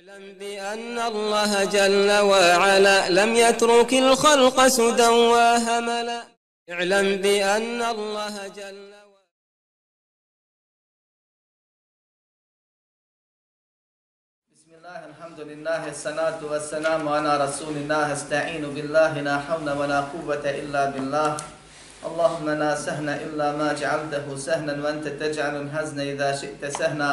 اعلم بأن الله جل وعلا لم يترك الخلق سدى وهملا. اعلم بأن الله جل وعلا بسم الله الحمد لله الصلاة والسلام على رسول الله. استعين بالله لا حول ولا قوة إلا بالله. اللهم لا سهل إلا ما جعلته سهلا وأنت تجعل الحزن إذا شئت سهلا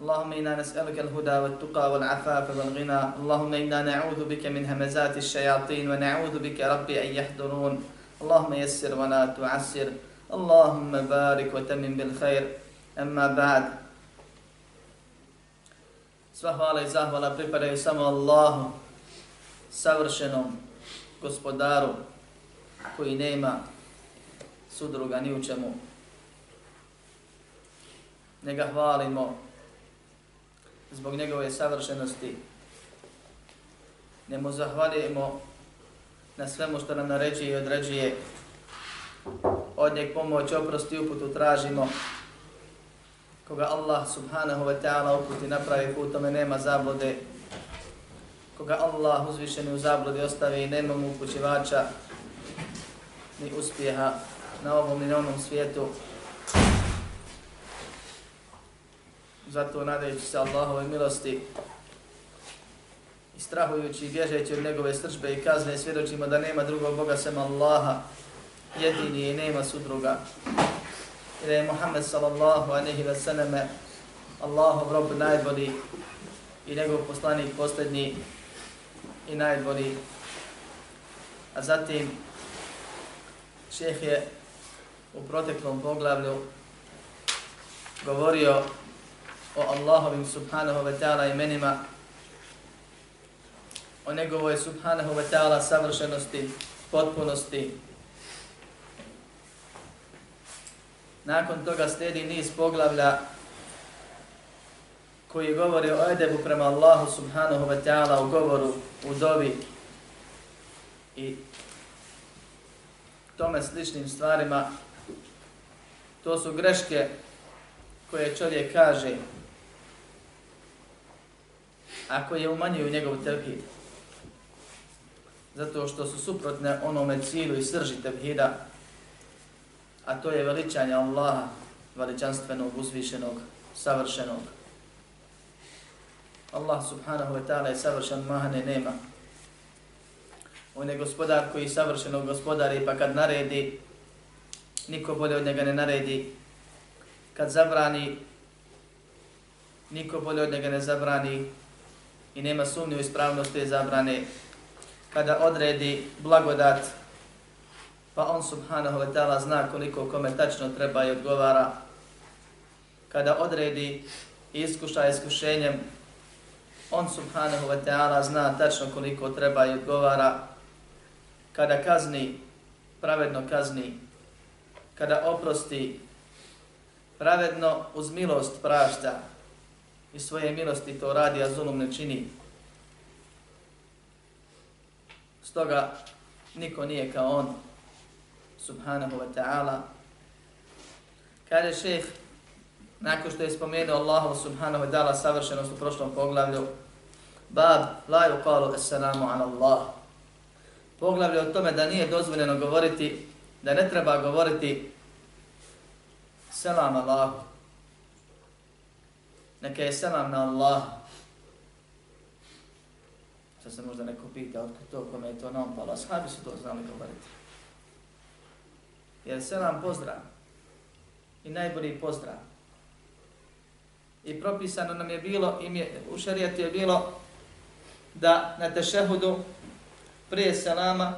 اللهم إنا نسألك الهدى والتقى والعفاف والغنى اللهم إنا نعوذ بك من همزات الشياطين ونعوذ بك ربي أن يحضرون اللهم يسر ولا تعسر اللهم بارك وتمم بالخير أما بعد Sva hvala i zahvala pripadaju samo Allahu, savršenom gospodaru koji nema sudruga ni u čemu. Ne ga hvalimo zbog njegove savršenosti. Ne mu zahvalimo na svemu što nam naređuje i određuje. Od njeg pomoć, oprost i uputu tražimo. Koga Allah subhanahu wa ta'ala uputi napravi put, tome nema zablode. Koga Allah uzvišeni u zablodi ostavi nema mu upućivača ni uspjeha na ovom ni na onom svijetu. Zato nadajući se Allahove milosti i strahujući i bježeći od njegove sržbe i kazne svjedočimo da nema drugog Boga sem Allaha, jedini i nema sudruga. I da je Muhammed sallallahu anehi wa sallame Allahov rob najbolji i njegov poslanik posljednji i najbolji. A zatim šeheh je u proteklom poglavlju govorio o Allahovim subhanahu wa ta'ala imenima, o njegovoj subhanahu wa ta'ala savršenosti, potpunosti. Nakon toga slijedi niz poglavlja koji govori o edebu prema Allahu subhanahu wa ta'ala u govoru, u dovi i tome sličnim stvarima. To su greške koje čovjek kaže ako je umanjuju njegov tevhid. Zato što su suprotne onome cilju i srži tevhida, a to je veličanje Allaha, veličanstvenog, uzvišenog, savršenog. Allah subhanahu wa ta'ala je savršen, mahane nema. On je gospodar koji savršenog gospodari, pa kad naredi, niko bolje od njega ne naredi. Kad zabrani, niko bolje od njega ne zabrani i nema sumnje u ispravnost te zabrane. Kada odredi blagodat, pa on subhanahu wa ta'ala zna koliko kome tačno treba i odgovara. Kada odredi iskuša iskušenjem, on subhanahu wa ta'ala zna tačno koliko treba i odgovara. Kada kazni, pravedno kazni, kada oprosti, pravedno uz milost prašta, i svoje milosti to radi, a zulum ne čini. Stoga niko nije kao on, subhanahu wa ta'ala. Kaže šeheh, nakon što je spomenuo Allahu subhanahu wa ta'ala savršenost u prošlom poglavlju, bab la yuqalu assalamu ala Allah. Poglavlje o tome da nije dozvoljeno govoriti, da ne treba govoriti selam Allahu, neka je selam na Allah. Sad se možda neko pita, otkud to, kome je to naopalo. Ashabi su to znali govoriti. Jer selam pozdrav. I najbolji pozdrav. I propisano nam je bilo, im je, u šarijatu je bilo da na tešehudu prije selama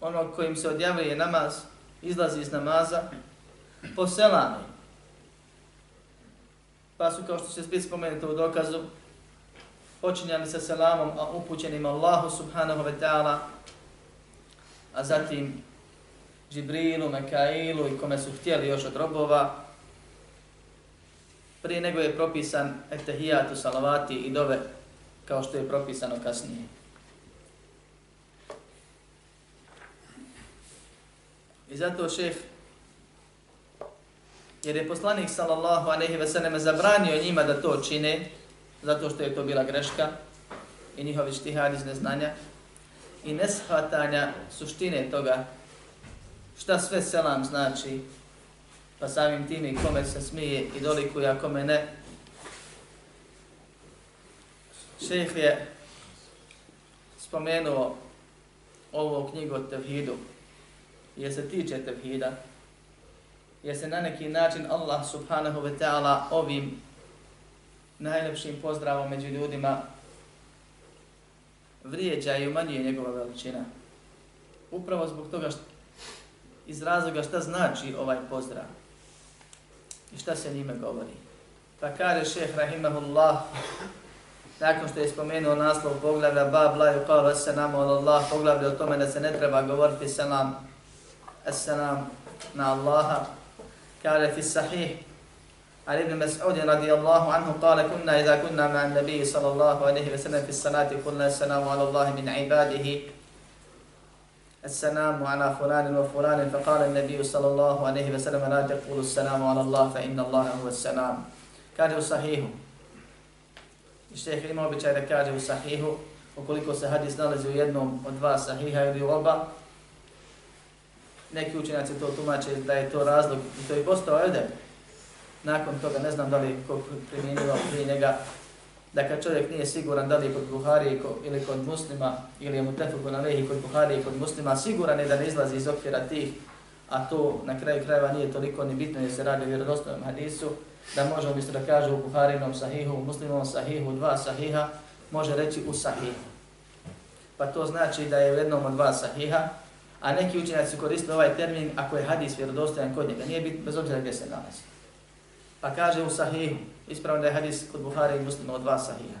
onog kojim se odjavljuje namaz, izlazi iz namaza, poselami. pa su kao što se spet spomenuti u dokazu, počinjali sa selamom a upućenim Allahu subhanahu wa ta'ala, a zatim Džibrilu, Mekailu i kome su htjeli još od robova, prije nego je propisan etahijatu, salavati i dove, kao što je propisano kasnije. I zato šef, jer je poslanik sallallahu alejhi ve selleme zabranio njima da to čine, zato što je to bila greška i njihovi štihad iz neznanja i neshvatanja suštine toga šta sve selam znači, pa samim tim i kome se smije i dolikuje, a kome ne. Šejh je spomenuo ovu knjigu o tevhidu, je se tiče tevhida, jer se na neki način Allah subhanahu wa ta'ala ovim najlepšim pozdravom među ljudima vrijeđa i umanjuje njegova veličina. Upravo zbog toga što, iz razloga šta znači ovaj pozdrav i šta se njime govori. Pa kaže šeheh rahimahullah, nakon što je spomenuo naslov poglavlja Bab la yuqalu assalamu ala Allah, poglavlja o tome da se ne treba govoriti salam, assalam na Allaha, kaže fi sahih, عن ابن مسعود رضي الله عنه قال كنا إذا كنا مع النبي صلى الله عليه وسلم في الصلاة قلنا السلام على الله من عباده. السلام على فلان وفلان. فقال النبي صلى الله عليه وسلم لا تقول السلام على الله فإن الله هو السلام. كاجه صحيح. الشيخ imao običaj da kaže u sahihu, ukoliko se hadis nalazi u jednom od neki učenjaci to tumače da je to razlog, i to je postao edep, nakon toga ne znam da li ko primjenjivao prije njega, da kad čovjek nije siguran da li je kod Buhari ili kod muslima, ili je mu tefuku na lehi kod Buhari i kod muslima, siguran je da ne izlazi iz okvira tih, a to na kraju krajeva nije toliko ni bitno jer se radi o vjerodostojnom hadisu, da možemo umjesto da kaže u Buharinom sahihu, u muslimovom sahihu, dva sahiha, može reći u sahihu. Pa to znači da je u jednom od dva sahiha, a neki učenjaci koristili ovaj termin ako je hadis vjerodostojan kod njega, nije bit bez obzira gdje se nalazi. Pa kaže u sahihu, ispravno da je hadis kod Buhari i muslima od dva sahiha.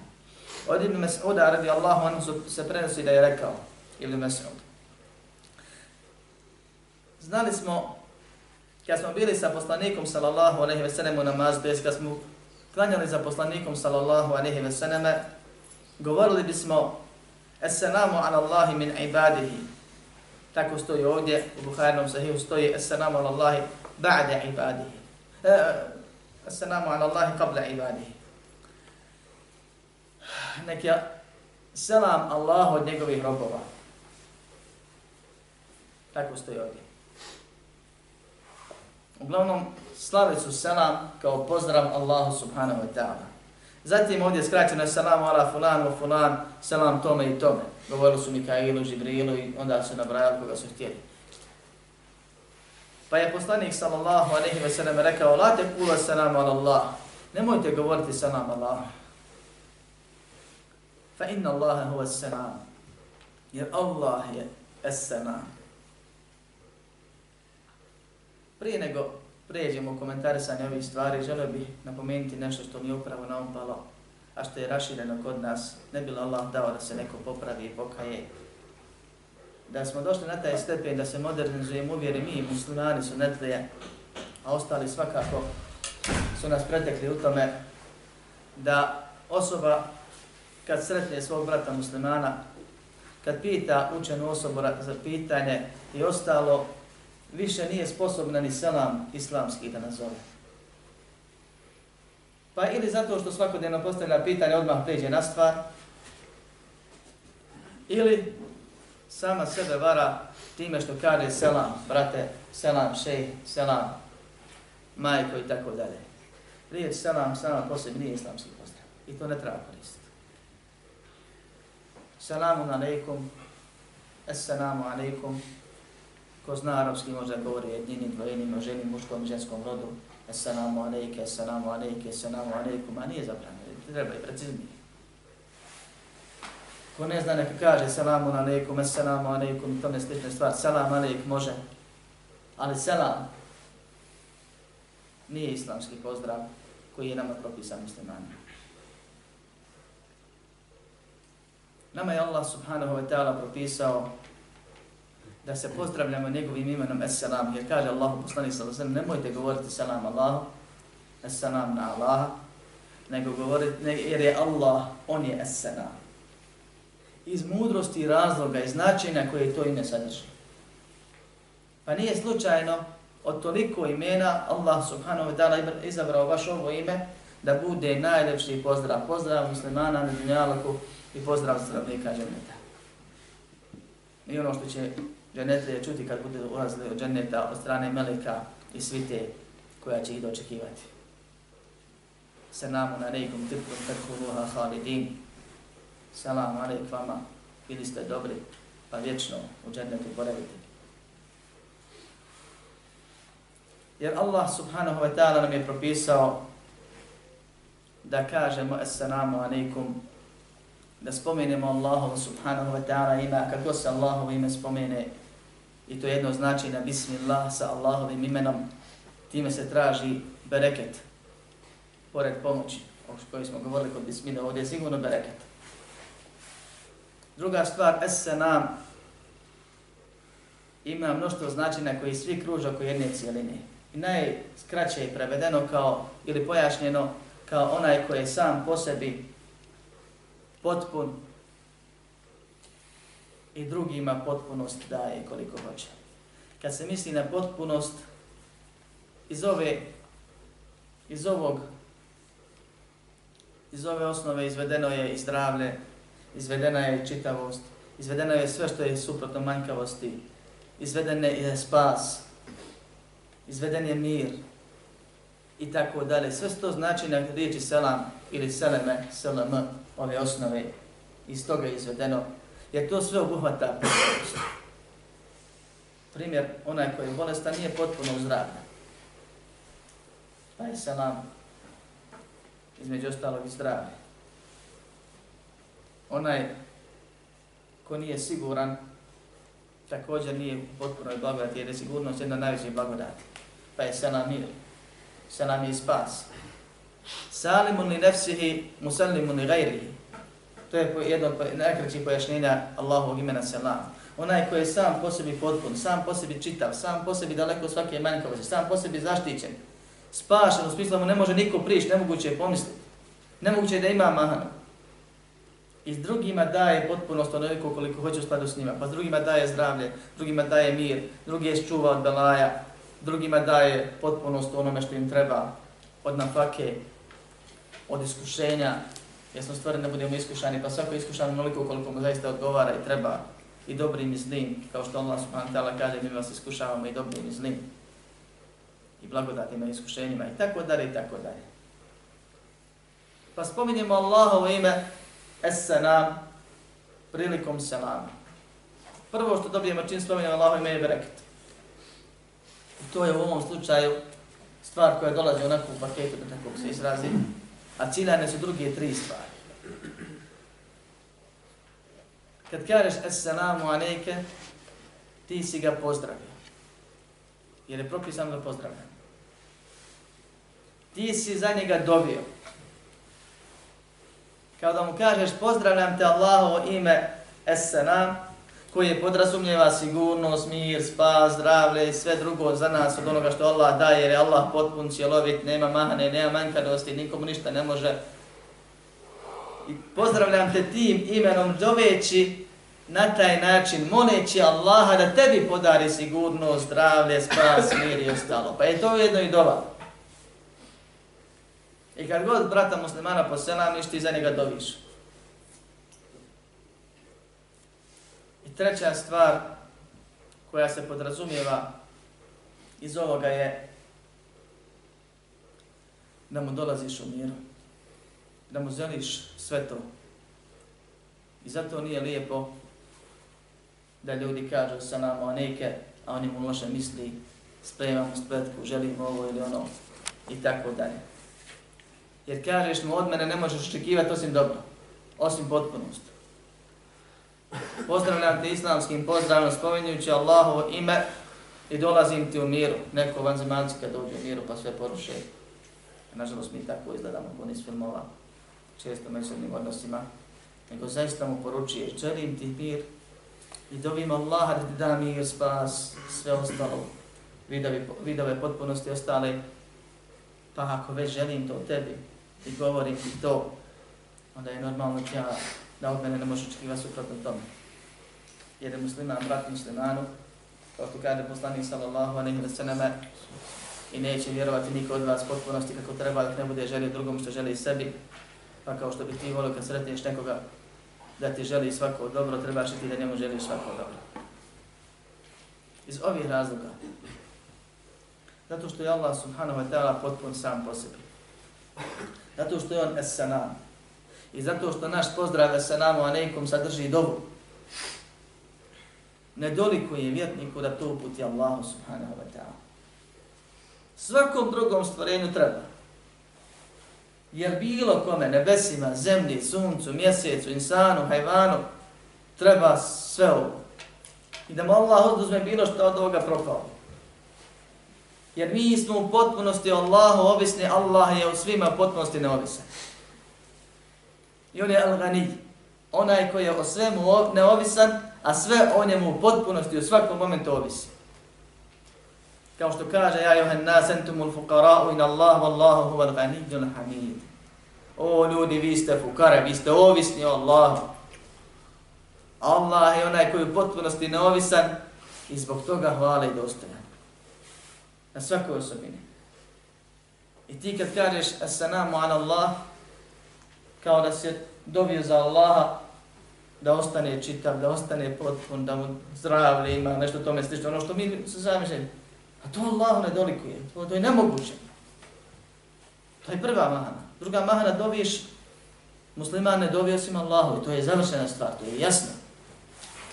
Od Ibn Mas'uda radi Allahu anhu se prenosi da je rekao, Ibn Mas'ud. Znali smo, kad smo bili sa poslanikom sallallahu alejhi ve sellem u namazu, to kad smo klanjali za poslanikom sallallahu alejhi ve sellem, govorili bismo Assalamu ala Allahi min ibadihi. Tako stoji ovdje, u Buharnom sahihu stoji Assalamu ala Allahi ba'da ibadihi. E, Assalamu ala Allahi qabla ibadihi. Neki selam Allahu od njegovih robova. Tako stoji ovdje. Uglavnom, slavi su selam kao pozdrav Allahu subhanahu wa ta'ala. Zatim ovdje skraćeno je selamu ala wa fulan, selam tome i tome. Govorili su Mikailu, Žibrilu i onda su nabrajali koga su htjeli. Pa je poslanik sallallahu alejhi ve sellem rekao: "La taqulu assalamu ala Allah." Nemojte govoriti selam Allah. Fa inna Allaha huwa as-salam. Jer Allah je as-salam. Prije nego pređemo komentarisanje ovih stvari, želeo bih napomenuti nešto što mi je upravo naumpalo, a što je rašireno kod nas. Ne bilo Allah dao da se neko popravi i pokaje, da smo došli na taj stepen da se modernizujemo uvjeri mi muslimani su netlije, a ostali svakako su nas pretekli u tome da osoba kad sretne svog brata muslimana, kad pita učenu osobu za pitanje i ostalo, više nije sposobna ni selam islamski da nazove. Pa ili zato što svakodnevno postavlja pitanje, odmah pređe na stvar, ili sama sebe vara time što kaže selam, brate, selam, šej, selam, majko i tako dalje. Riječ selam selam posebno nije islamski pozdrav. I to ne treba koristiti. Selamun alaikum, assalamu alaikum, ko zna arabski može govori jednini, dvojini, ženi, muškom i ženskom rodu, assalamu alaikum, assalamu alaikum, assalamu alaikum, a nije zabranjeno, treba i preciznije. Ko ne zna neka kaže salamu alaikum, assalamu alaikum, to ne slične stvari. Salam alaikum može, ali selam nije islamski pozdrav koji je nama propisan muslimanima. Nama je Allah subhanahu wa ta'ala propisao da se pozdravljamo njegovim imenom As-salam, jer kaže Allahu poslani sallallahu alaihi nemojte govoriti salam Allahu, As-salam na Allaha, nego govoriti, ne, jer je Allah, on je As-salam. Iz mudrosti i razloga i značenja koje to ime sadrži. Pa nije slučajno od toliko imena Allah subhanahu wa ta'ala izabrao baš ovo ime da bude najljepši pozdrav. Pozdrav muslimana na dunjalaku i pozdrav zdravnika dženeta. I ono što će dženetlije čuti kad bude ulazili od dženeta od strane meleka i svite koja će ih dočekivati. Selamu alaikum tibkum takuluha halidin. Salam alaik vama, bili ste dobri, pa vječno u džennetu boravite. Jer Allah subhanahu wa ta'ala nam je propisao da kažemo assalamu alaikum da spomenemo Allahu subhanahu wa ta'ala ima, kako se Allahu ime spomene, i to jedno znači bismillah sa Allahovim imenom, time se traži bereket, pored pomoći, o kojoj smo govorili kod bismillah, ovdje je sigurno bereket. Druga stvar, es-senam, ima mnoštvo značina koji svi kruže oko jedne cijeline. I najskraće je prevedeno kao, ili pojašnjeno, kao onaj koji je sam po sebi potpun i drugima potpunost daje koliko hoće. Kad se misli na potpunost, iz ove, iz ovog, iz ove osnove izvedeno je i zdravlje, izvedena je čitavost, izvedeno je sve što je suprotno manjkavosti, izveden je spas, izveden je mir i tako dalje. Sve to znači na riječi selam ili seleme, seleme, ove osnove iz toga je izvedeno, jer to sve obuhvata potpunost. Primjer, onaj koji je bolestan nije potpuno uzdravljen. Pa je selam između ostalog i zdravlje. Onaj ko nije siguran, također nije potpuno blagodati, jer je sigurnost jedna najveća blagodati. Pa je selam mir, selam je spas. Salimun li nefsihi, musallimun li gajrihi. To je jedno od najkraćih pojašnjenja Allahovog imena selam. Onaj koji je sam po sebi potpun, sam po sebi čitav, sam po sebi daleko svake manjkavosti, sam po sebi zaštićen, spašen, u smislu mu ne može niko priš, nemoguće je pomisliti. Nemoguće je da ima mahanu. I drugima daje potpunost onoliko koliko hoće u skladu s njima. Pa drugima daje zdravlje, drugima daje mir, drugi je čuva od belaja, drugima daje potpunost onome što im treba od nafake, od iskušenja, jer smo stvoreni da budemo iskušani, pa svako iskušan onoliko koliko mu zaista odgovara i treba i dobrim i zlim, kao što Allah subhanahu ta'ala kaže, mi vas iskušavamo i dobrim i zlim. I blagodatima i iskušenjima i tako dalje i tako dalje. Pa spominjemo Allahovo ime Es-Sanam prilikom selama. Prvo što dobijemo čim spominjemo Allahovo ime je bereket. I to je u ovom slučaju stvar koja dolazi onako u paketu, da tako se izrazi, a ciljane su druge tri stvari. Kad kažeš assalamu alejke, ti si ga pozdravio. Jer je propisano da pozdravljam. Ti si za njega dobio. Kao da mu kažeš pozdravljam te Allahovo ime Esselam, koje je podrazumljeva sigurnost, mir, spas, zdravlje i sve drugo za nas od onoga što Allah daje, jer je Allah potpun, cjelovit, nema mahane, nema manjkadosti, nikomu ništa ne može. I pozdravljam te tim imenom doveći na taj način, moleći Allaha da tebi podari sigurnost, zdravlje, spas, mir i ostalo. Pa je to jedno i dova. I kad god brata muslimana poselamiš, ti za njega doviš. Treća stvar koja se podrazumijeva iz ovoga je da mu dolaziš u miru, da mu želiš sve to. I zato nije lijepo da ljudi kažu sa nama neke, a oni mu loše misli, spremamo spletku, želimo ovo ili ono i tako dalje. Jer kažeš mu od mene ne možeš očekivati osim dobro, osim potpunosti. Pozdravljam te islamskim pozdravom spominjujući Allahovo ime i dolazim ti u miru. Neko vanzemaljci kad dođe u miru pa sve poruše. Nažalost mi tako izgledamo po niz filmova, često međusobnim odnosima. nego zaista mu poručuje, želim ti mir i dovim Allaha da ti da mir, spas, sve ostalo, vidove, vidove potpunosti ostale, pa ako već želim to tebi i govorim ti to, onda je normalno ja da od mene ne može očekivati suprotno tome. Jer je musliman brat muslimanu, kao što kaže poslanik sallallahu alaihi wa sallam, i neće vjerovati niko od vas potpunosti kako treba, dok ne bude želio drugom što želi sebi, pa kao što bi ti volio kad sretneš nekoga da ti želi svako dobro, trebaš ti da njemu želiš svako dobro. Iz ovih razloga, zato što je Allah subhanahu wa ta'ala potpun sam po sebi, zato što je on es-sanam, i zato što naš pozdrav es-sanamu alaikum sadrži dobu, ne dolikuje vjetniku da to uputi Allahu subhanahu wa ta'ala. Svakom drugom stvorenju treba. Jer bilo kome, nebesima, zemlji, suncu, mjesecu, insanu, hajvanu, treba sve ovo. I da mu Allah oduzme bilo što od ovoga propao. Jer mi smo u potpunosti Allahu ovisni, Allah je u svima potpunosti neovisan. I on je Al-Ghani, onaj koji je o svemu neovisan, a sve o njemu u potpunosti u svakom momentu ovisi. Kao što kaže, ja johan nas entumul fukara'u in Allah, wallahu huwa al-ghaniyyu hamid O ljudi, vi ste fukare, vi ste ovisni o Allahu. Allah je onaj koji u potpunosti neovisan i zbog toga hvale i dostojan. Na svakoj osobini. I ti kad kažeš assalamu ala Allah, kao da se dobio za Allaha, da ostane čitav, da ostane potpun, da mu zdravlje ima, nešto tome slično, ono što mi se zamišljamo. A to Allah ne dolikuje, to, to je nemoguće. To je prva mahana. Druga mahana dobiješ, musliman ne dobio osim Allahu, to je završena stvar, to je jasno.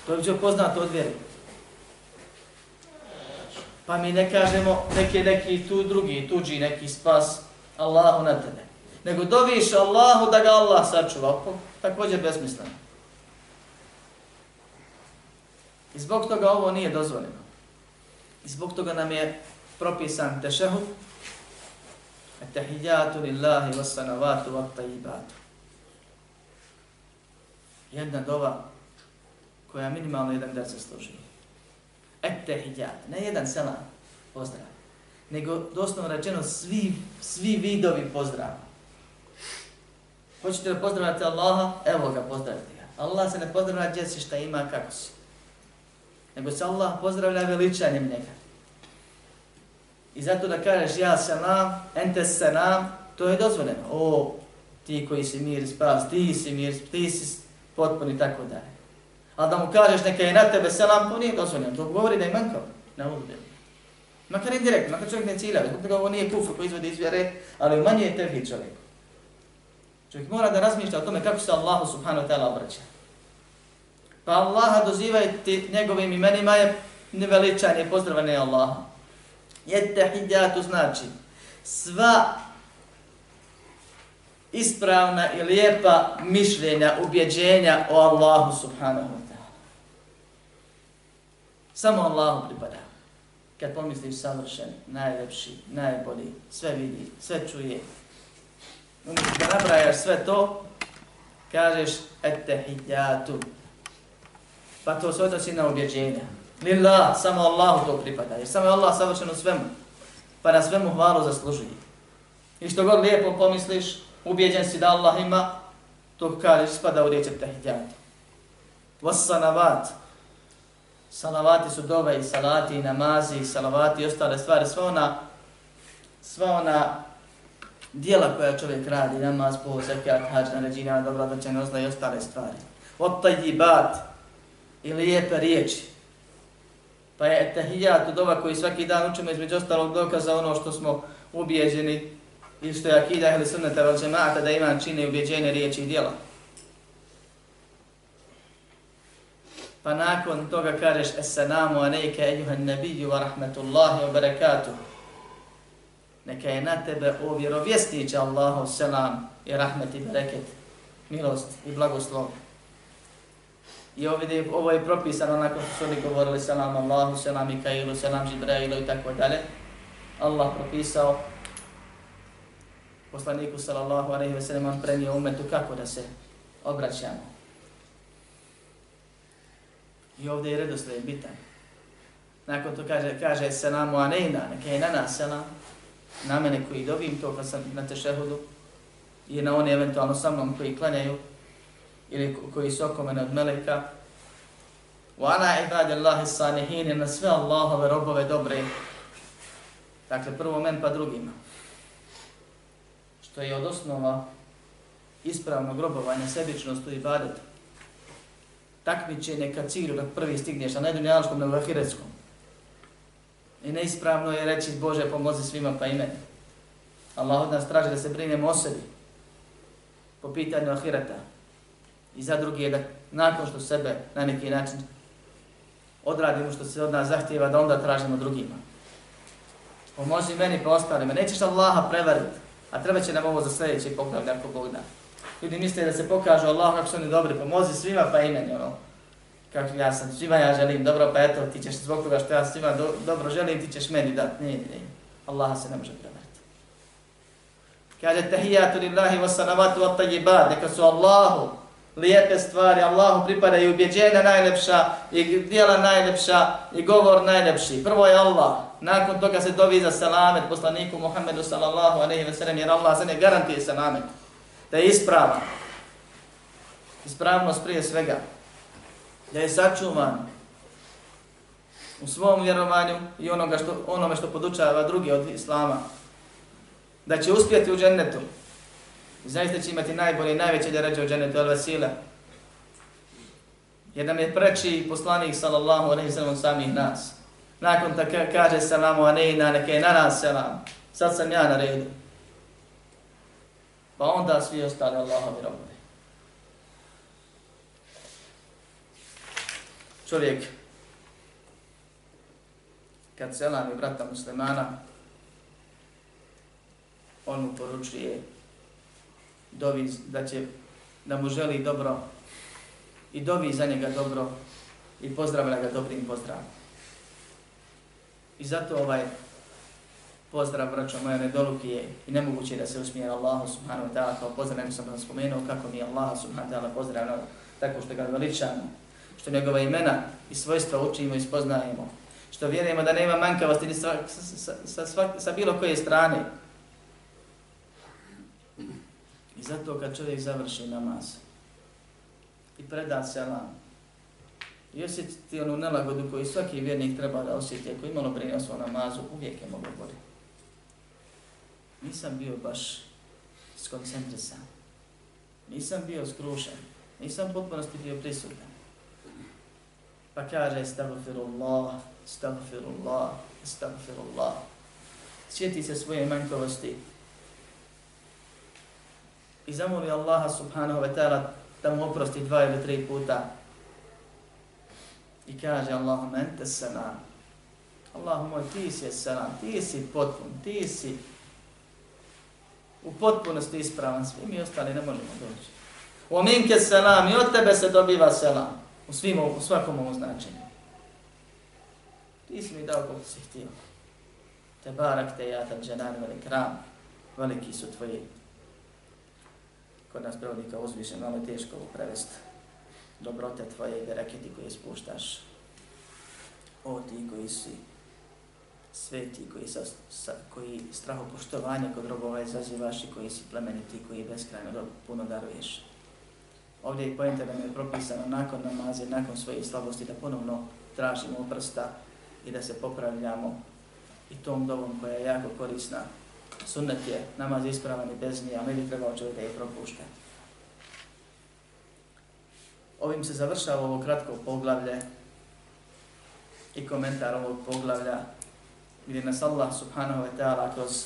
To je poznato od vjeri. Pa mi ne kažemo neki, neki tu drugi, tuđi neki spas Allahu na tebe. Nego doviš Allahu da ga Allah sačuva, također besmisleno. I zbog toga ovo nije dozvoljeno. I zbog toga nam je propisan tešehud, Etahijatu lillahi wassanavatu vaktajibatu. Jedna dova koja minimalno jedan dar se služi. Etahijat, ne jedan selam, pozdrav, nego doslovno rečeno svi, svi vidovi pozdrava. Hoćete da pozdravljate Allaha? Evo ga, pozdravite ga. Allah se ne pozdravlja gdje si šta ima, kako si nego se Allah pozdravlja veličanjem njega. I zato da kažeš ja selam, ente selam, to je dozvoljeno. O, ti koji si mir spas, ti si mir, ti si potpuni i tako dalje. A da mu kažeš neka je na tebe selam, to nije dozvoljeno. To govori da je manjkav. Ne uđe. Makar indirektno, makar čovjek ne cilja, zbog toga ovo nije kufr koji izvodi iz vjere, ali manje je tevhid čovjeku. Čovjek mora da razmišlja o tome kako se Allahu subhanahu wa ta'ala obraća. Pa Allaha dozivajte njegovim imenima je neveličanje, pozdravanje Allaha. Jetahidjatu znači sva ispravna i lijepa mišljenja, ubjeđenja o Allahu subhanahu wa ta'ala. Samo Allahu pripada. Kad pomisliš savršen, najlepši, najbolji, sve vidi, sve čuje. Da nabrajaš sve to, kažeš ettehijatu. Pa to se odnosi na objeđenja. Lillah, samo Allahu to pripada. Jer samo je Allah savršen u svemu. Pa na svemu hvalu zaslužuje. I što god lijepo pomisliš, ubjeđen si da Allah ima, to kažeš spada u riječe ettehijatu. Vassanavat. Salavati su dove i salati i namazi i salavati i ostale stvari. Sva ona, sva ona dijela koja čovjek radi, namaz, po, zekat, hađ, naređina, dobra, da ozla i ostale stvari. Od tajibat, i lijepe riječi. Pa je etahijat od ova koji svaki dan učimo između ostalog dokaza ono što smo ubijeđeni i što je akida ili sunnata vel džemata da iman čine i ubijeđene riječi i djela. Pa nakon toga kažeš Assalamu alejke ejuhan nabiju wa rahmatullahi wa barakatuh. Neka je na tebe o vjerovjesniće, Allahu selam i rahmet i bereket, milost i blagoslov. I ovdje, ovo je propisano onako što su oni govorili selam Allahu, selam Mikailu, selam Žibrailu i tako dalje. Allah propisao poslaniku sallallahu alaihi ve sellem on prenio umetu kako da se obraćamo. I ovdje je redosled bitan. Nakon to kaže, kaže selamu anejna, neka je na nas selam, na mene koji dobim to kad sam na tešehudu, i na one eventualno sa mnom koji klanjaju, ili koji su oko mene od meleka. Wa ana ibadi Allahi sanihin, na sve Allahove robove dobre. Dakle, prvo men pa drugima. Što je od osnova ispravnog robovanja, sebičnost u ibadetu. Takmičenje ka cilju, da prvi stigneš, a ne dunjalskom, nego ahiretskom. I neispravno je reći, Bože, pomozi svima pa i meni. Allah od nas traži da se brinemo o sebi po pitanju ahireta. I za drugi je da nakon što sebe na neki način odradimo što se od nas zahtjeva, da onda tražimo drugima. Pomozi meni pa ostalima. Nećeš Allaha prevariti, a treba će nam ovo za sljedeće poklavlja ako Bog da. Ljudi misle da se pokažu Allah kako su oni dobri, pomozi svima pa i meni. Ono. Kako ja sam, svima ja želim dobro, pa eto ti ćeš zbog toga što ja svima do, dobro želim, ti ćeš meni dati. Ne, ne, ne. Allaha se ne može prevariti. Kaže tahijatu lillahi wa sanavatu wa tayyibat, neka su Allahu lijepe stvari, Allahu pripadaju ubjeđenja najlepša i dijela najlepša i govor najlepši. Prvo je Allah, nakon toga se dovi za salamet poslaniku Muhammedu sallallahu aleyhi ve sellem, jer Allah se ne garantije salamet, da je ispravan. Ispravnost prije svega, da je sačuvan u svom vjerovanju i onoga što, onome što podučava drugi od Islama, da će uspjeti u džennetu. I zaista će imati najbolje i najveće djeređe u džennetu, al vasila. Jer nam je preči poslanik sallallahu alaihi sallam samih nas. Nakon ta kaže salamu alaihi neke je na nas salam. Sad sam ja na redu. Pa onda svi ostali Allahovi robovi. Čovjek kad selami brata muslimana on mu poručuje dovi da će da mu želi dobro i dovi za njega dobro i pozdravlja ga dobrim pozdravom. I zato ovaj pozdrav, braćo moja, nedoluki je i nemoguće da se usmije Allahu subhanahu wa ta'ala kao pozdrav, nego sam vam spomenuo kako mi je Allah subhanahu wa ta'ala pozdravljeno tako što ga veličamo, što njegova imena i svojstva učimo i spoznajemo, što vjerujemo da nema manjkavosti ni sa, sa, sa, sa, sa bilo koje strane, I zato kad čovjek završi namaz i preda selam i osjetiti onu nelagodu koju svaki vjernik treba da osjeti, ako imalo brine o svom namazu, uvijek je mogo bolje. Nisam bio baš skoncentrisan. Nisam bio skrušen. Nisam potpunosti bio prisutan. Pa kaže, stagfirullah, stagfirullah, stagfirullah. Sjeti se svoje manjkovosti, i zamoli Allaha subhanahu wa ta'ala da mu oprosti dva ili tri puta. I kaže Allahumma ente salam. Allahumma ti si salam, ti si potpun, ti si u potpunosti ispravan, svi mi ostali ne možemo doći. U minke salam i od tebe se dobiva selam u, svim, u svakom ovom značenju. Ti si mi dao koliko si htio. Te barak te jatan dženan velik ram, veliki su tvoji kod nas prevodi kao uzvišen, malo je teško prevesti dobrote tvoje i bereketi koje spuštaš. O ti koji si sveti, koji, sa, sa, koji strahopoštovanje kod robova izazivaš i koji si plemeniti, koji beskrajno puno daruješ. Ovdje je pojenta da mi je propisano nakon namaze, nakon svoje slabosti, da ponovno tražimo prsta i da se popravljamo i tom dovom koja je jako korisna sunnet je namaz ispravan i bez nje, a ne bi trebao čovjek da je propuštati. Ovim se završava ovo kratko poglavlje i komentar ovog poglavlja gdje nas Allah subhanahu wa ta'ala kroz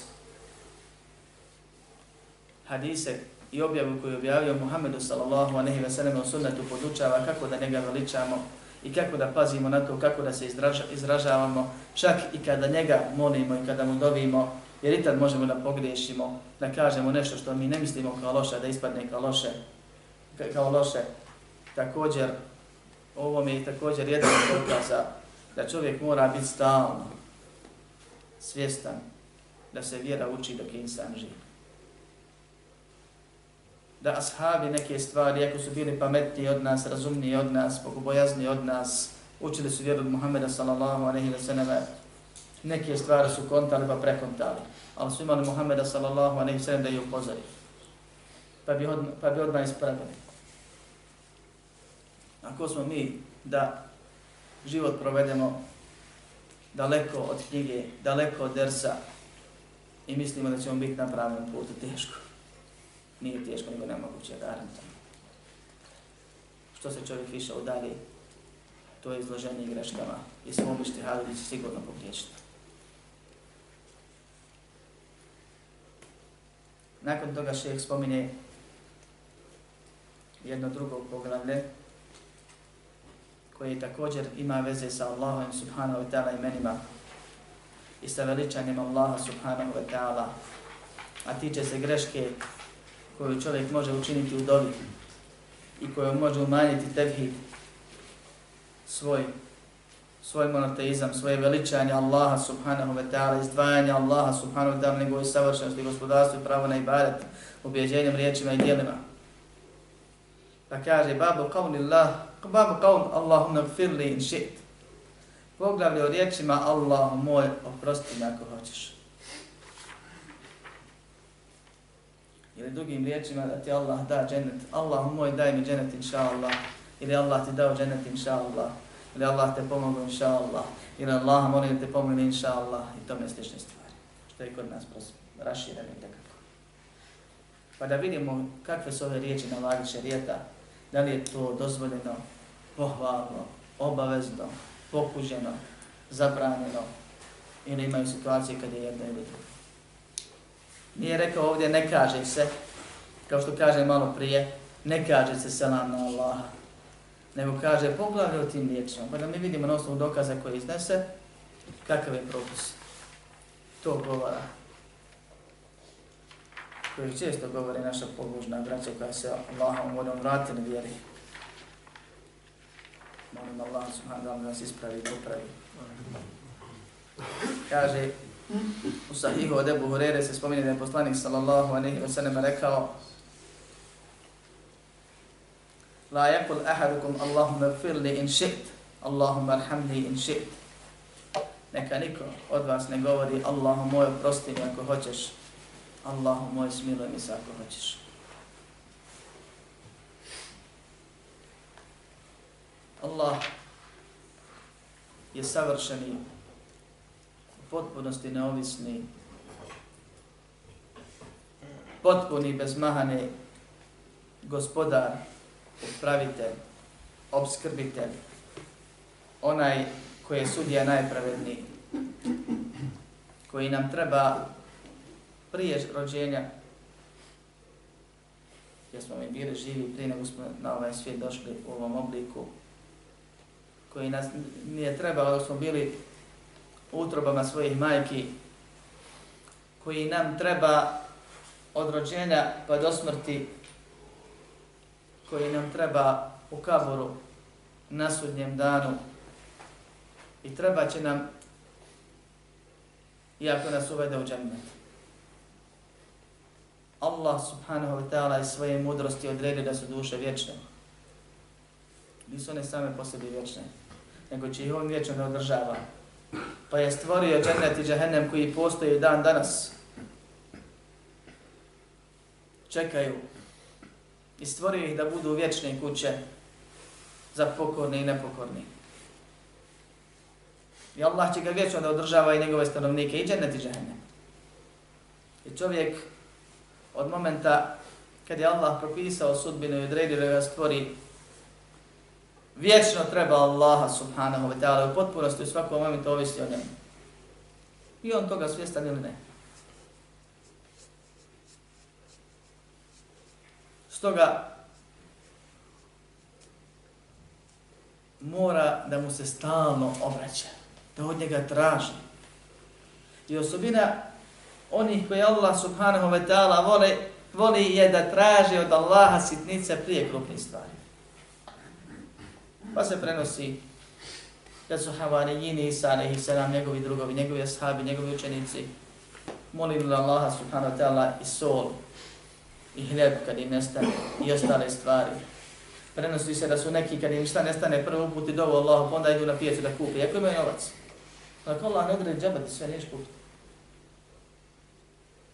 hadise i objavu koju objavio Muhammedu sallallahu alejhi ve sellem u sunnetu podučava kako da njega veličamo i kako da pazimo na to, kako da se izražavamo, čak i kada njega molimo i kada mu dovimo, Jer i tad možemo da pogriješimo, da kažemo nešto što mi ne mislimo kao loše, da ispadne kao loše. Kao loše. Također, ovo mi je također jedan dokaza da čovjek mora biti stalno svjestan da se vjera uči dok je insan živi Da ashabi neke stvari, ako su bili pametniji od nas, razumniji od nas, bogobojazniji od nas, učili su vjeru Muhammeda sallallahu alaihi wa sallam, neke stvari su kontali pa prekontali, ali su imali Muhammeda sallallahu alaihi wa sallam da ih upozori. Pa bi, odma, pa bi odmah ispravili. Ako smo mi da život provedemo daleko od knjige, daleko od dersa i mislimo da ćemo biti na pravom putu, teško. Nije teško, nego nemoguće, garantujem. Što se čovjek više udalji, to je izloženje greškama i svom ištihadu će sigurno pogriješiti. Nakon toga šeheh spomine jedno drugo poglavlje koje također ima veze sa Allahom subhanahu wa ta'ala imenima i sa veličanjem Allaha subhanahu wa ta'ala, a tiče se greške koju čovjek može učiniti u dobi i koju može umanjiti tevhid svoj svoj monoteizam, svoje veličanje Allaha subhanahu wa ta'ala, izdvajanje Allaha subhanahu wa ta'ala, nego i savršenosti, gospodarstvo i pravo na ibadet, ubjeđenjem riječima i dijelima. Pa kaže, babu qavni Allah, babu qavli Allahumma gfirli in shit. Poglavlje o riječima Allahu moj, oprosti me ako hoćeš. Ili drugim riječima da ti Allah da džennet, Allah moj daj mi džennet inša Allah. Ili Allah ti dao džennet inša Allah ili Allah te pomogu inša Allah, ili Allah molim te pomogu inša Allah i tome slične stvari, što je kod nas rašireno nekako. Pa da vidimo kakve su ove riječi na vagi šarijeta, da li je to dozvoljeno, pohvalno, obavezno, pokuženo, zabranjeno, ili imaju situacije kad je jedno ili drugo. Nije rekao ovdje ne kaže se, kao što kaže malo prije, ne kaže se selam na Allaha, nego kaže poglavlje o tim riječima, pa da mi vidimo na osnovu dokaza koje iznese, kakav je propis. To govora. Koji često govori naša pobožna braća koja se Allahom vodom na vjeri. Molim Allah subhanahu da nas ispravi i popravi. Kaže, u sahihu od Ebu Hurere se spominje da je poslanik sallallahu alaihi wa sallam rekao La yakul ahadukum Allahumma firli in shit, Allahumma arhamni in shit. Neka niko od vas ne govori Allahu moj oprosti mi ako hoćeš, Allahu moj smiluj mi se ako hoćeš. Allah je savršeni, potpunosti neovisni, potpuni bez mahane gospodar, upravitelj, obskrbitelj, onaj koji je sudija najpravedniji, koji nam treba prije rođenja, jer smo mi bili živi prije nego smo na ovaj svijet došli u ovom obliku, koji nas nije trebao da smo bili utrobama svojih majki, koji nam treba od rođenja pa do smrti koji nam treba u kaboru na sudnjem danu i treba će nam iako nas uvede u džennet. Allah subhanahu wa ta'ala iz svoje mudrosti odredi da su duše vječne. Nisu one same po sebi vječne, nego će ih on vječno ne održava. Pa je stvorio džennet i džahennem koji postoje dan danas. Čekaju i stvorio ih da budu vječne kuće za pokorni i nepokorni. I Allah će ga vječno da održava i njegove stanovnike i džennet i džahennem. I čovjek od momenta kad je Allah propisao sudbinu i odredio da ga stvori, vječno treba Allaha subhanahu wa ta'ala u potpunosti u svakom momentu ovisi o njemu. I on toga svjestan ili ne. Stoga mora da mu se stalno obraća, da od njega traži. I osobina onih koji Allah subhanahu wa ta'ala vole, voli je da traže od Allaha sitnice prije krupnih stvari. Pa se prenosi da su Havarijini Isa, alaihi salam, njegovi drugovi, njegovi ashabi, njegovi učenici, molili Allaha subhanahu wa ta'ala i sol, i hljeb kad im nestane i ostale stvari. Prenosi se da su neki kad im šta nestane prvo puti dovo Allahu, pa onda idu na pijecu da kupi. Iako imaju novac. Dakle, Allah ne odredi džabat, sve neš kupiti.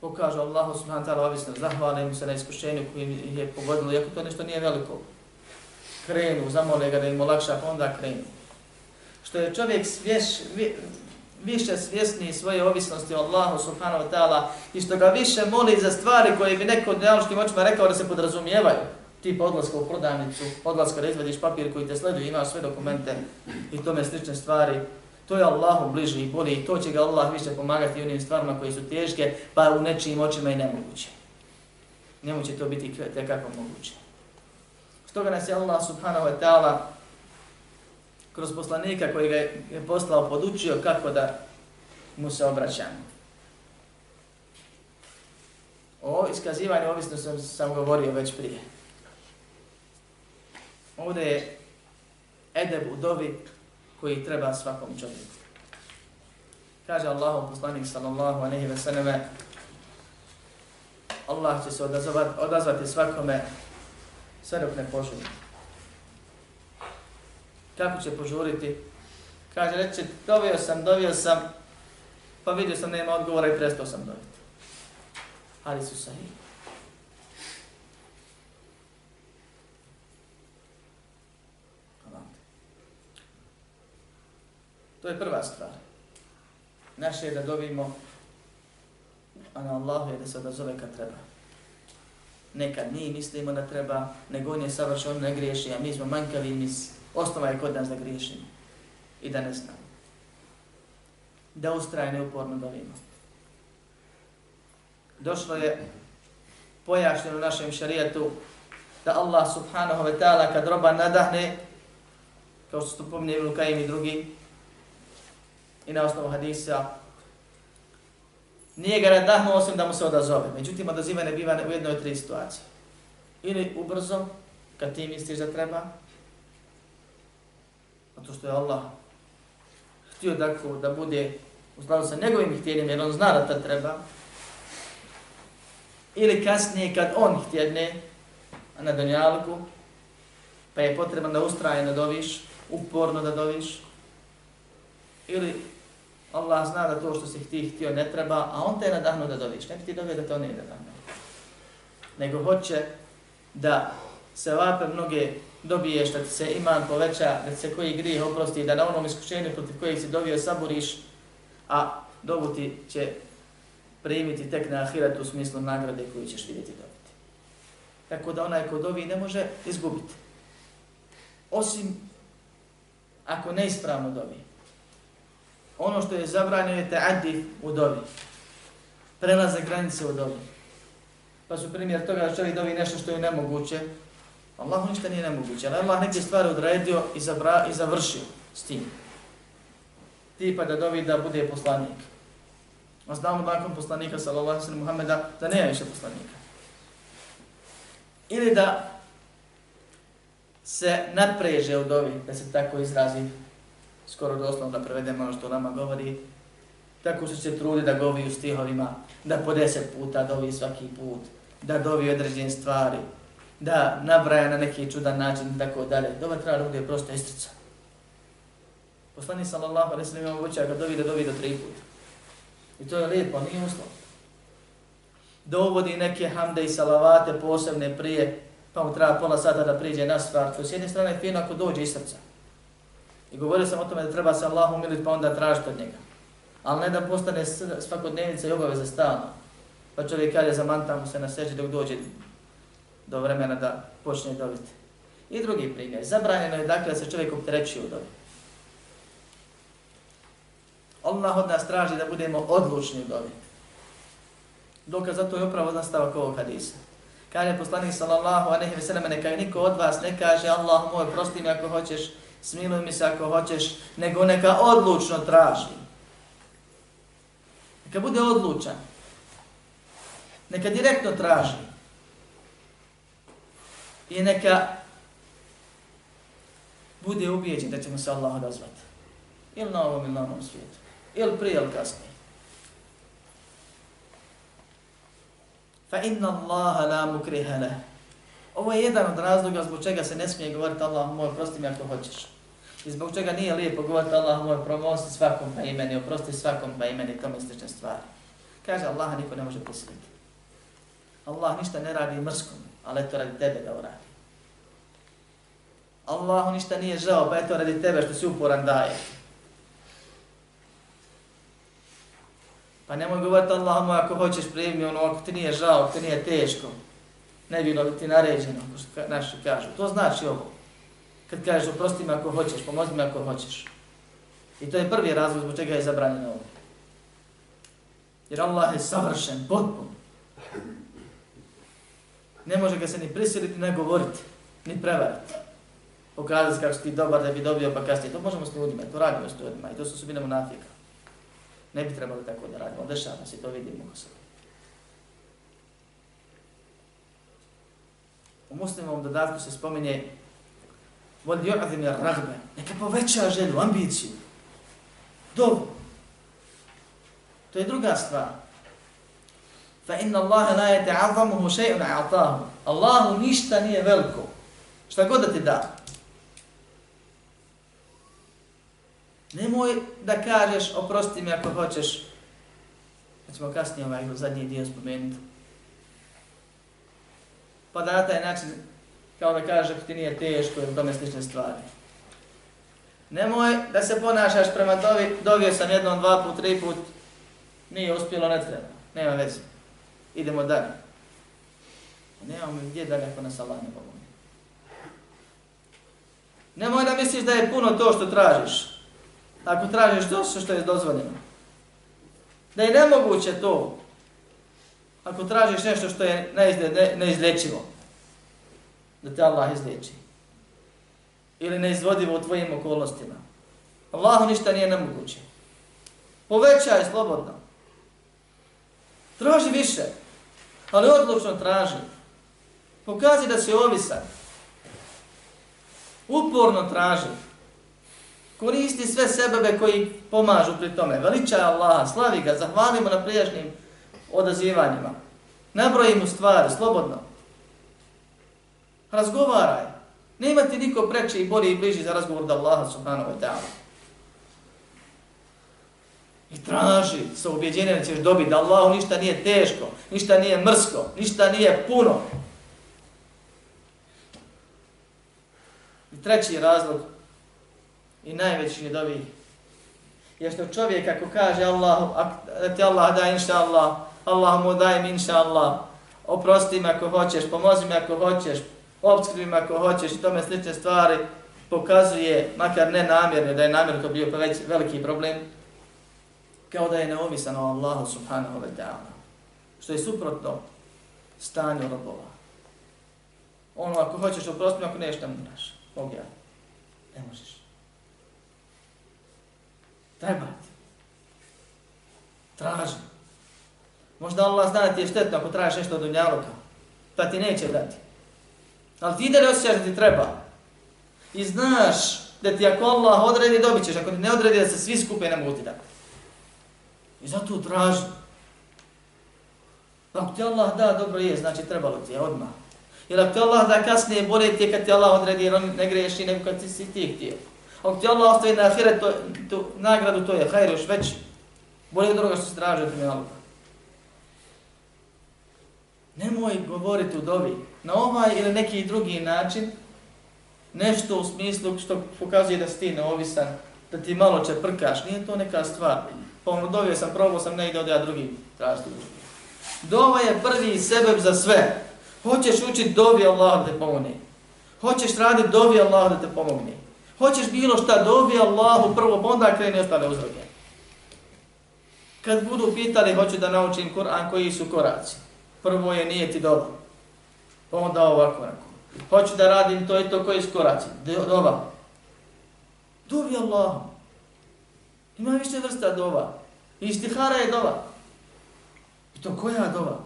Pokažu Allahu subhanahu ta'ala ovisno, zahvali mu se na iskušenju koji je pogodilo, iako to nešto nije veliko. Krenu, zamole ga da im olakša, pa onda krenu. Što je čovjek svješ, više svjesni svoje ovisnosti o Allahu subhanahu wa ta'ala i što ga više moli za stvari koje bi neko od nealoškim očima rekao da se podrazumijevaju, tipa odlaska u prodavnicu, odlaska da izvediš papir koji te sleduje, imaš sve dokumente i tome slične stvari, to je Allahu bliži i bolji i to će ga Allah više pomagati onim stvarima koji su teške, pa u nečijim očima i nemoguće. Njemu će to biti tekako moguće. Stoga nas je Allah subhanahu wa ta'ala kroz poslanika koji ga je poslao podučio kako da mu se obraćamo. O iskazivanju ovisno sam, sam govorio već prije. Ovdje je edeb u dovi koji treba svakom čovjeku. Kaže Allahu poslanik sallallahu alejhi ve selleme Allah će se odazvati, odazvati svakome sve dok ne požuri. Kako će požuriti? Kaže, reće, dovio sam, dovio sam, pa vidio sam nema odgovora i prestao sam dobiti. Ali su sahih. To je prva stvar. Naše je da dovimo, a na Allahu je da se odazove kad treba. Nekad mi mislimo da treba, nego on je savršen, on ne griješi, a mi smo manjkavi mi mis. Osnova je kod nas da griješimo i da ne znamo. Da ustrajne uporno dovimo. Došlo je pojašnjeno u našem šarijetu da Allah subhanahu wa ta'ala kad roba nadahne, kao što su pomnije Ibn Kajim i drugi, i na osnovu hadisa, nije ga nadahnuo osim da mu se odazove. Međutim, odazivanje biva u jednoj od tri situacije. Ili ubrzo, kad ti misliš da treba, zato što je Allah htio da, da bude u skladu sa njegovim htjenjem, jer on zna da to treba, ili kasnije kad on htjedne na donjalku, pa je potreban da ustraje da doviš, uporno da doviš, ili Allah zna da to što si ti htio ne treba, a on te je nadahnuo da doviš. Ne bi ti dovio da to ne ide Nego hoće da se vape mnoge dobiješ, da ti se iman poveća, da se koji grijeh oprosti, da na onom iskušenju protiv kojeg si dobio saburiš, a dobu ti će primiti tek na ahiretu u smislu nagrade koju ćeš vidjeti dobiti. Tako da onaj ko dovi ne može izgubiti. Osim ako neispravno dobi ono što je zabranjeno je ta'addi u dobi. Prelaze granice u dobi. Pa su primjer toga da čovjek dobi nešto što je nemoguće. Allah ništa nije nemoguće, ali Allah neke stvari odredio i, zabra, i završio s tim. Tipa da dobi da bude poslanik. A znamo nakon poslanika, sallallahu sallam Muhammeda, da nema više poslanika. Ili da se napreže u dobi, da se tako izrazi, skoro doslovno da prevedemo ono što nama govori, tako se trudi da govi u stihovima, da po deset puta dovi svaki put, da dovi određene stvari, da nabraja na neki čudan način i tako dalje. Dova treba da bude prosto istrica. Poslani sallallahu alaihi sallam imamo ga dovi da dovi do tri puta. I to je lijepo, nije uslov. Dovodi neke hamde i salavate posebne prije, pa mu treba pola sata da priđe na stvar. To s jedne strane je fino ako dođe iz srca. I govorio sam o tome da treba se Allah umiliti pa onda tražiti od njega. Ali ne da postane svakodnevnica i obaveza stalno. Pa čovjek kaže zamantamo se na seđi dok dođe do vremena da počne dobiti. I drugi primjer. Zabranjeno je dakle da se čovjek opterećuje u dobi. Allah od nas traži da budemo odlučni u dobi. Dokaz za to je upravo nastavak ovog hadisa. Kaže poslanik sallallahu alejhi ve sellem neka niko od vas ne kaže Allah moj prosti mi ako hoćeš smiluj mi se ako hoćeš, nego neka odlučno traži. Neka bude odlučan. Neka direktno traži. I neka bude ubijeđen da će mu se Allah odazvati. Ili na ovom ili na onom svijetu. Ili prije ili kasnije. Fa inna Allaha la mukriha. Ovo je jedan od razloga zbog čega se ne smije govoriti Allah moj, prosti mi ako hoćeš. I zbog čega nije lijepo govoriti Allah moj, promosti svakom pa imeni, oprosti svakom pa imeni, tome slične stvari. Kaže Allah niko ne može prisiliti. Allah ništa ne radi mrskom, ali to radi tebe da uradi. Allahu ništa nije žao, pa eto radi tebe što si uporan daje. Pa nemoj govoriti Allah moj ako hoćeš primi ono, ako ti nije žao, ako ti nije teško. Ne bi ono ti naređeno, što naši kažu. To znači ovo. Kad kažeš oprosti me ako hoćeš, pomozi me ako hoćeš. I to je prvi razlog zbog čega je zabranjeno ovo. Jer Allah je savršen, potpun. Ne može ga se ni prisiliti, ne govoriti, ni prevariti. Pokazati kako si ti dobar da bi dobio pa kasnije. To možemo s ljudima, to radimo s ljudima i to su osobine munafika. Ne bi trebalo tako da radimo, dešava se, to vidimo ko se. U muslimovom dodatku se spominje Vol ju'azim je rahbe. Neka poveća želju, ambiciju. Dobro. To je druga stvar. Fa inna Allahe la je shay'un še'un. Allahu ništa nije veliko. Šta god da ti da. Nemoj da kažeš, oprosti mi ako hoćeš. Pa ćemo kasnije ovaj zadnji dio spomenuti. Pa da na taj način, kao da kaže ti nije teško ili tome slične stvari. Nemoj da se ponašaš prema dovi, dovio sam jednom, dva put, tri put, nije uspjelo, ne treba, nema veze. Idemo dalje. Nemamo gdje dalje ako nas Allah ne pomogne. Nemoj da misliš da je puno to što tražiš ako tražiš to što je dozvoljeno. Da je nemoguće to, ako tražiš nešto što je neizle, neizlečivo, da te Allah izliječi. Ili neizvodivo u tvojim okolnostima. Allahu ništa nije nemoguće. Povećaj slobodno. Traži više, ali odlučno traži. Pokazi da si ovisan. Uporno traži. Koristi sve sebebe koji pomažu pri tome. Veličaj Allaha, slavi ga, zahvalimo na prijašnjim odazivanjima. Nabroji mu stvari, slobodno. Razgovaraj. Nema ti niko preče i bolje i bliži za razgovor da Allaha subhanahu wa ta'ala. I traži sa ubjeđenjem da ćeš dobiti da Allahu ništa nije teško, ništa nije mrsko, ništa nije puno. I treći razlog i najveći je dobi je što čovjek ako kaže Allahu, da ti Allah da inša Allah, Allah mu daj mi inša Allah, oprosti me ako hoćeš, pomozi me ako hoćeš, obskrbima ako hoćeš i tome slične stvari, pokazuje, makar ne namjerno, da je namjerno to bio već veliki problem, kao da je neovisan o Allahu subhanahu wa ta'ala. Što je suprotno stanju robova. Ono, ako hoćeš oprosti me, ako nešto daš? Bog ja. Ne možeš. Treba ti. Traži. Možda Allah zna da ti je štetno ako tražiš nešto od unjaluka. Pa ti neće dati. Ali ti da ne osjećaš da ti treba. I znaš da ti ako Allah odredi, dobit ćeš. Ako ti ne odredi, da se svi skupe ne mogu ti dati. I zato traži. Ako ti Allah da, dobro je, znači trebalo ti je odmah. Jer ako ti Allah da kasnije, bolje ti je kad ti Allah odredi, jer on ne greši nego kad ti si ti htio. Ako ti Allah ostavi na ahiret, to, to, nagradu to je hajr još veći. Bolje od druga što se traži od dunjaluka. Nemoj govoriti u dobi na ovaj ili neki drugi način, nešto u smislu što pokazuje da si ti neovisan, da ti malo čeprkaš, nije to neka stvar. Pa ono dovio sam, probao sam, ne ide od ja drugi tražiti Dova je prvi sebeb za sve. Hoćeš učiti dovi Allah da te pomogne. Hoćeš raditi dovi Allah da te pomogne. Hoćeš bilo šta dovi Allahu prvo, pa onda kreni ostale uzroke. Kad budu pitali, hoću da naučim Kur'an, koji su koraci. Prvo je nije ti dobro. Pa onda ovako, rekao. Hoću da radim to i to, koji skoraci. Dova. Doba. Dobi Ima više vrsta dova. Istihara je dova. I to koja dova?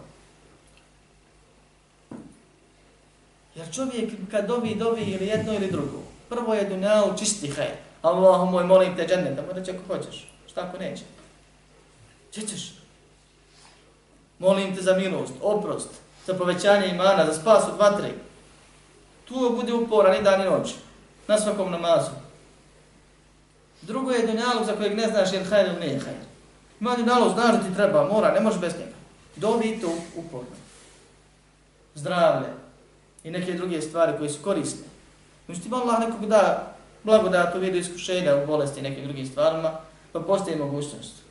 Jer čovjek kad dobi, dobi ili jedno ili drugo. Prvo je dunjalu čisti hajr. Allahu moj, molim te džennet, da reći ako hoćeš. Šta ako neće? Če ćeš? Molim te za milost, oprost, za povećanje imana, za spas od vatre. Tu bude uporan i dan i noć. Na svakom namazu. Drugo je dunjalog za kojeg ne znaš je li hajr ili nije hajr. Ima dunjalog, znaš da ti treba, mora, ne možeš bez njega. Dobi to uporno. Zdravlje i neke druge stvari koje su korisne. Međutim, Allah nekog da blagodat u vidu iskušenja u bolesti i nekim drugim stvarima, pa postoji mogućnost.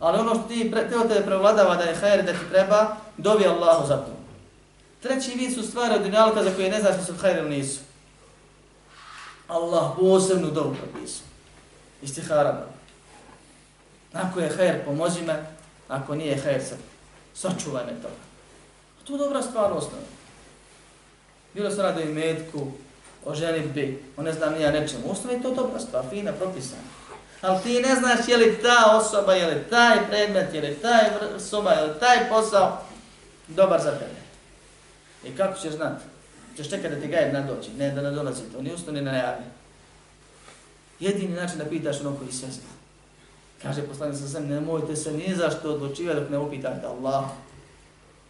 Ali ono što ti pre, te tebe prevladava da je hajr da ti treba, dovi Allahu za to. Treći vid su stvari od dunjalka za koje ne znaš da su hajr ili nisu. Allah posebnu dobu propisao. Istihara. Ako je hajr, pomozi me. Ako nije hajr, sačuvaj me toga. To je dobra stvar osnovna. Bilo se radi o imetku, o ženitbi, o ne znam nija nečemu. Osnovna je to dobra stvar, fina, propisana. Ali ti ne znaš je li ta osoba, je li taj predmet, je li taj soba, je li taj posao dobar za tebe. I kako ćeš znati? Češ čekati da ti gajed nadoći, ne da nadolazi to, ni usto ni ne najavi. Jedini način da pitaš ono koji sve zna. Kaže poslanik sa sam, nemojte se ni zašto odlučivati dok ne upitate Allah.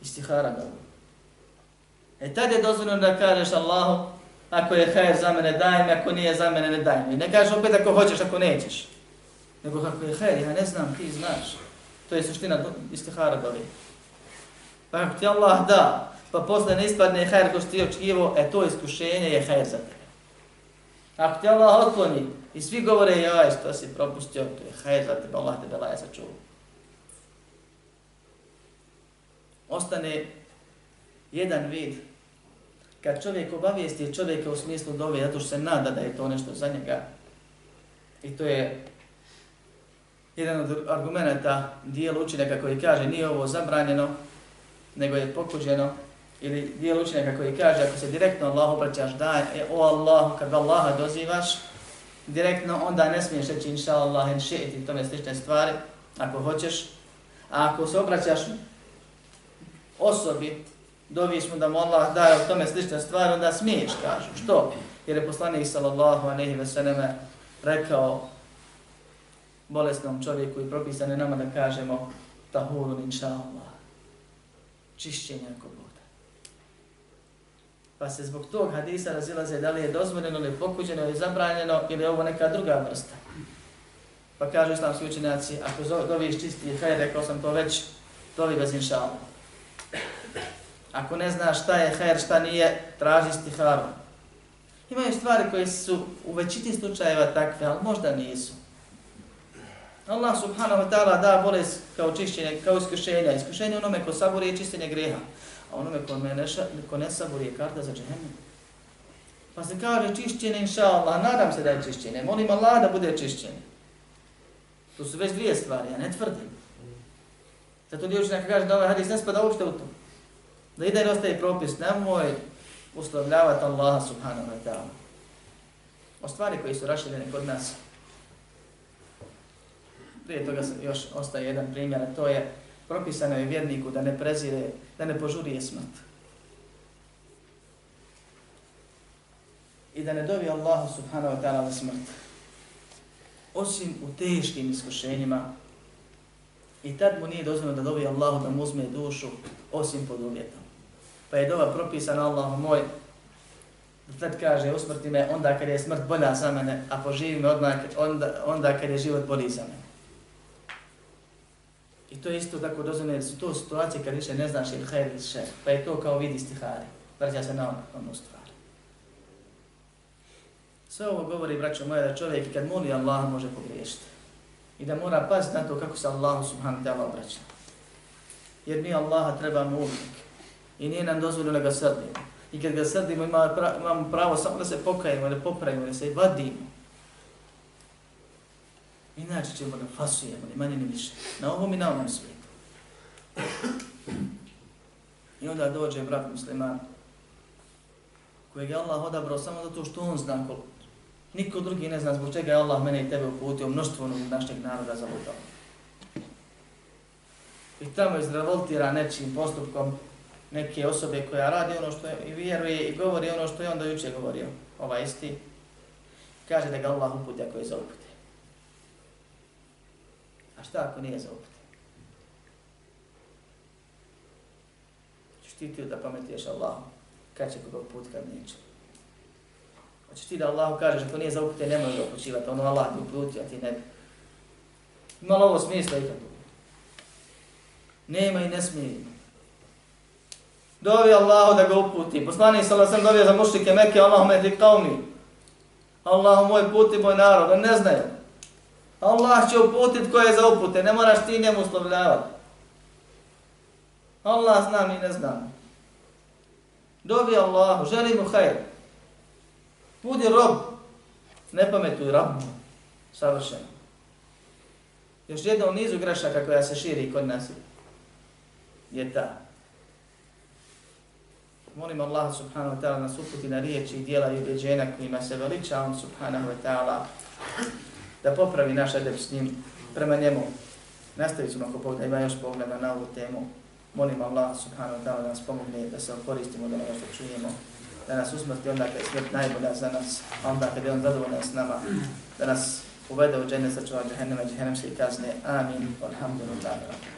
Istihara ga. E tad je dozvoljeno da kažeš Allahu, ako je hajr za mene daj mi, ako nije za mene ne daj mi. Ne kažeš opet ako hoćeš, ako nećeš. Nego kako je hajr, ja ne znam, ti znaš. To je suština istihara doli. Pa ako ti Allah da, pa posle ne ispadne hajr ko što ti očekivo, e to iskušenje je hajr za tebe. Ako ti Allah otkloni i svi govore, jaj, što si propustio, to je hajr za tebe, Allah te laje sačuva. Ostane jedan vid kad čovjek obavijesti čovjeka u smislu dove, zato što se nada da je to nešto za njega, i to je jedan od argumenta dijela učenjaka koji kaže nije ovo zabranjeno, nego je pokuđeno, ili dijel učenjaka koji kaže ako se direktno Allah obraćaš da je o Allahu, kad Allaha dozivaš, direktno onda ne smiješ reći inša Allah in šeit i tome slične stvari, ako hoćeš. A ako se obraćaš osobi, doviš mu da mu Allah daje o tome slične stvari, onda smiješ, kažu. Što? Jer je poslanik sallallahu aleyhi ve sallame rekao bolesnom čovjeku i propisane nama da kažemo tahurun inša Allah. Čišćenje ako Bog Pa se zbog tog hadisa razilaze da li je dozvoljeno ili pokuđeno ili zabranjeno ili ovo neka druga vrsta. Pa kažu islamski učenjaci, ako doviš čisti hajr, rekao sam to već, dovi bez inšala. Ako ne znaš šta je hajr, šta nije, traži stiharu. Imaju stvari koje su u većini slučajeva takve, ali možda nisu. Allah subhanahu wa ta'ala da bolest kao čišćenje, kao iskušenje. Iskušenje onome ko sabori je čišćenje greha. A onome ko, me neša, ko ne sabori je karta za džehennem. Pa se kaže čišćenje, inša Allah, nadam se da je čišćenje. Molim Allah da bude čišćenje. To su već dvije stvari, ja ne tvrdim. Zato dio neka kaže da ovaj hadis ne spada uopšte u to. Da ide i ostaje propis, nemoj uslovljavati Allaha subhanahu wa ta'ala. O stvari koji su raširene kod nas. Prije toga još ostaje jedan primjer, to je propisano je vjerniku da ne prezire, da ne požurije smrt. I da ne dovi Allahu subhanahu wa ta'ala za smrt. Osim u teškim iskušenjima, i tad mu nije dozvoljeno da dovi Allahu da mu uzme dušu, osim pod uvjetom. Pa je dova propisana Allahu moj, da tad kaže usmrti me onda kad je smrt bolja za mene, a poživi me odmah, onda, onda kad je život bolji za mene. I to je isto tako dozvoljeno, su to situacije kad više ne znaš ili hajr ili šer. Pa je to kao vidi stihari. Vraća se na onu stvar. Sve ovo govori, braćo moje, da čovjek kad moli Allah može pogriješiti. I da mora paziti na to kako se Allahu subhanahu ta'ala obraća. Jer mi Allaha trebamo uvijek. I nije nam dozvoljeno da ga srdimo. I kad ga srdimo imamo pravo samo da se pokajemo, da popravimo, da se vadimo. Inače ćemo da fasujemo, ni manje ni više. Na ovom i na ovom svijetu. I onda dođe brat musliman, kojeg je Allah odabrao samo zato što on zna koliko. Niko drugi ne zna zbog čega je Allah mene i tebe uputio mnoštvo našeg naroda za lutao. I tamo izrevoltira nečim postupkom neke osobe koja radi ono što je i vjeruje i govori ono što je onda juče govorio, ova isti. Kaže da ga Allah uputi ako je za. A šta ako nije za upute? Ćeš ti ti da pametuješ Allahom, kad će koga put, kad neće. Hoćeš ti da Allahu kažeš, ako nije za upute, nemoj ga upućivati, ono Allah ti uputio, ti ne bi. Imalo ovo smisla i? Nema i ne smije. Dovi Allahu da ga uputi. Poslanik sallallahu alejhi ve sellem za mušrike Mekke, Allahumme ti qaumi. Allahu moj puti moj narod, on ne znaju. Allah će uputit ko je za upute, ne moraš ti njemu uslovljavati. Allah zna, mi ne znamo. Dovi Allahu, želi mu hajr. Budi rob, ne pametuj rob, savršeno. Još jedna u nizu grešaka koja se širi kod nas je ta. Molim Allah subhanahu wa ta'ala nas uputi na riječi i dijela i objeđenja kojima se veliča on subhanahu wa ta'ala da popravi naš edep s njim prema njemu. Nastavit ćemo ako Bog ima još pogleda na ovu temu. Molim Allah subhanahu wa ta'ala da nas pomogne da se okoristimo da ono što čujemo. Da nas usmrti onda kad je smrt najbolja za nas, a onda kad je on zadovoljan s nama. Da nas uvede u džene sa čuva džahennema i džahennemske kazne. Amin. Alhamdulillah.